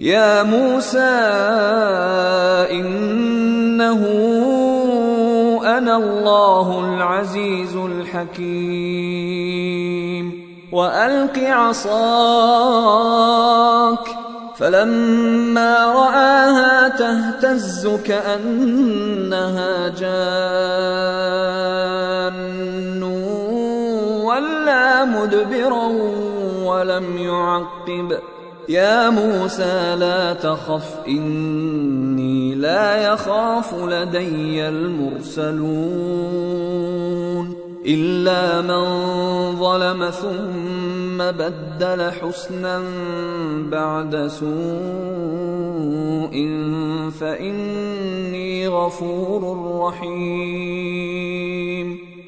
يا موسى إنه أنا الله العزيز الحكيم. وألق عصاك فلما رآها تهتز كأنها جان. ولا مدبرا ولم يعقب ۖ. يا موسى لا تخف إني لا يخاف لدي المرسلون. إلا من ظلم ثم بدل حسنا بعد سوء فإني غفور رحيم.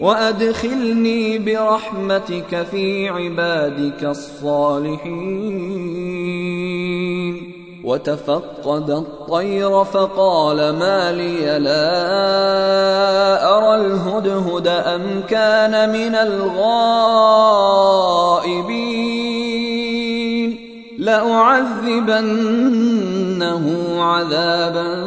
وأدخلني برحمتك في عبادك الصالحين. وتفقد الطير فقال ما لي لا أرى الهدهد أم كان من الغائبين. لأعذبنه عذابا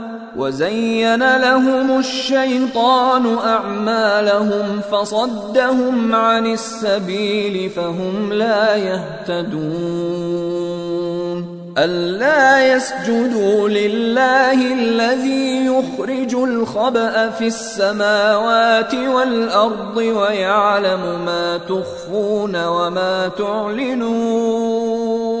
وزين لهم الشيطان أعمالهم فصدهم عن السبيل فهم لا يهتدون ألا يسجدوا لله الذي يخرج الخبأ في السماوات والأرض ويعلم ما تخفون وما تعلنون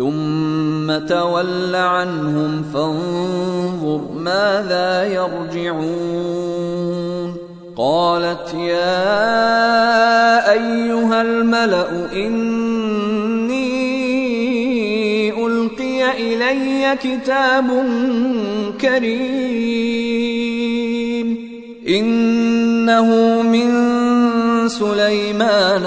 ثم تول عنهم فانظر ماذا يرجعون. قالت يا أيها الملأ إني ألقي إلي كتاب كريم. إنه من سليمان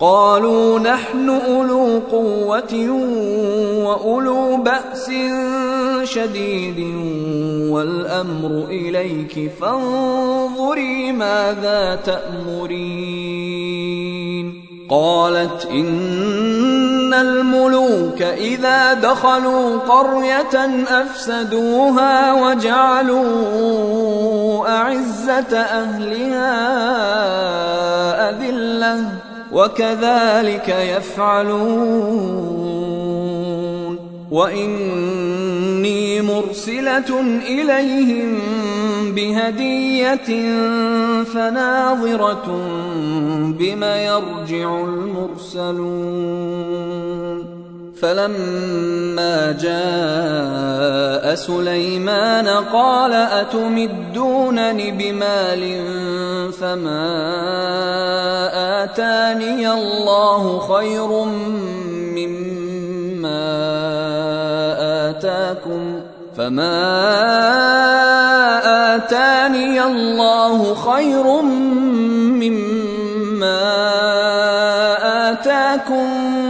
قالوا نحن أولو قوة وأولو بأس شديد والأمر إليك فانظري ماذا تأمرين. قالت إن الملوك إذا دخلوا قرية أفسدوها وجعلوا أعزة أهلها أذلة. وكذلك يفعلون. وإني مرسلة إليهم بهدية فناظرة بم يرجع المرسلون. فلما جاء سليمان قال أتمدونني بمال فما آتاني الله خير مما آتاكم فما آتاني الله خير مما آتاكم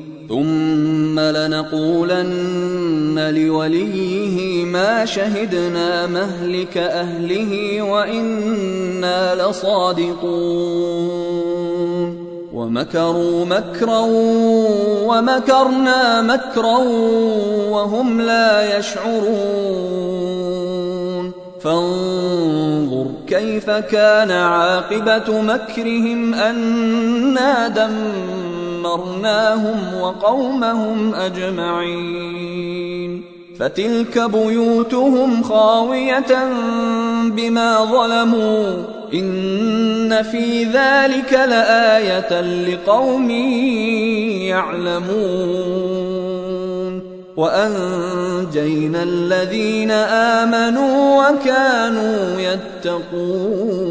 ثم لنقولن لوليه ما شهدنا مهلك أهله وإنا لصادقون. ومكروا مكرا ومكرنا مكرا وهم لا يشعرون. فانظر كيف كان عاقبة مكرهم أنا دمرناهم وقومهم أجمعين. فتلك بيوتهم خاوية بما ظلموا. إن في ذلك لآية لقوم يعلمون. وأنجينا الذين آمنوا وكانوا يتقون.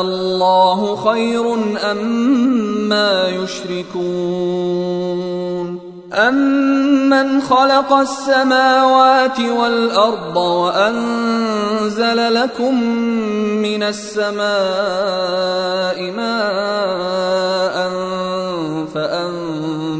الله خير أما أم يشركون؟ أمن خلق السماوات والأرض وأنزل لكم من السماء ماء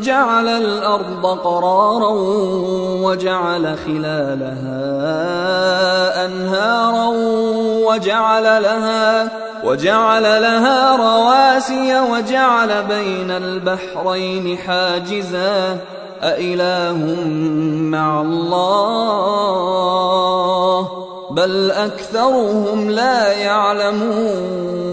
جعل الأرض قرارا وجعل خلالها أنهارا وجعل لها وجعل لها رواسي وجعل بين البحرين حاجزا أإله مع الله بل أكثرهم لا يعلمون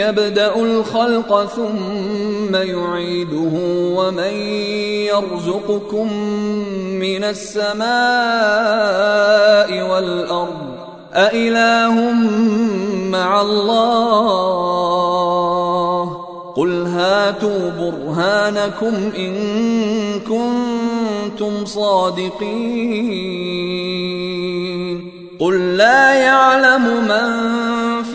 يبدأ الخلق ثم يعيده ومن يرزقكم من السماء والأرض أإله مع الله؟ قل هاتوا برهانكم إن كنتم صادقين. قل لا يعلم من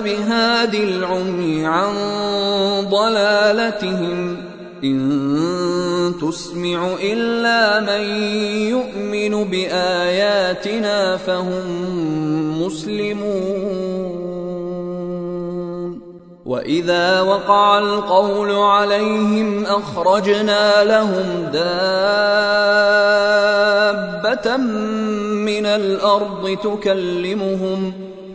بهاد العمي عن ضلالتهم إن تسمع إلا من يؤمن بآياتنا فهم مسلمون. وإذا وقع القول عليهم أخرجنا لهم دابة من الأرض تكلمهم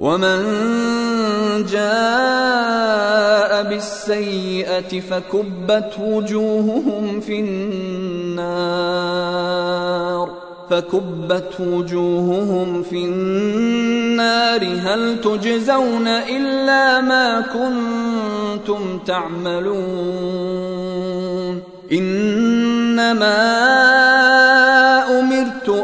ومن جاء بالسيئة فكبت وجوههم في النار فكبت وجوههم في النار هل تجزون الا ما كنتم تعملون انما